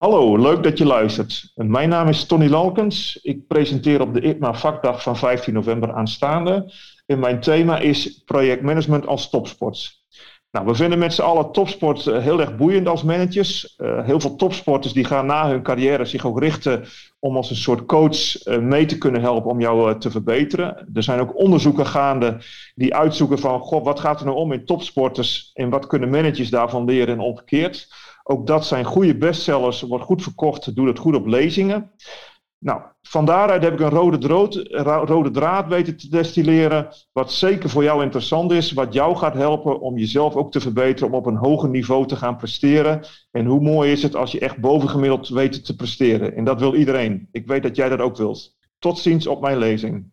Hallo, leuk dat je luistert. Mijn naam is Tony Lalkens. Ik presenteer op de ITMA vakdag van 15 november aanstaande. En mijn thema is projectmanagement als topsport. Nou, we vinden met z'n allen topsport eh, heel erg boeiend als managers. Uh, heel veel topsporters die gaan na hun carrière zich ook richten om als een soort coach uh, mee te kunnen helpen om jou te verbeteren. Er zijn ook onderzoeken gaande die uitzoeken van, goh, wat gaat er nou om in topsporters en wat kunnen managers daarvan leren en omgekeerd. Ook dat zijn goede bestsellers, wordt goed verkocht, doet het goed op lezingen. Nou, van daaruit heb ik een rode, rode draad weten te destilleren, wat zeker voor jou interessant is, wat jou gaat helpen om jezelf ook te verbeteren, om op een hoger niveau te gaan presteren. En hoe mooi is het als je echt bovengemiddeld weet te presteren. En dat wil iedereen. Ik weet dat jij dat ook wilt. Tot ziens op mijn lezing.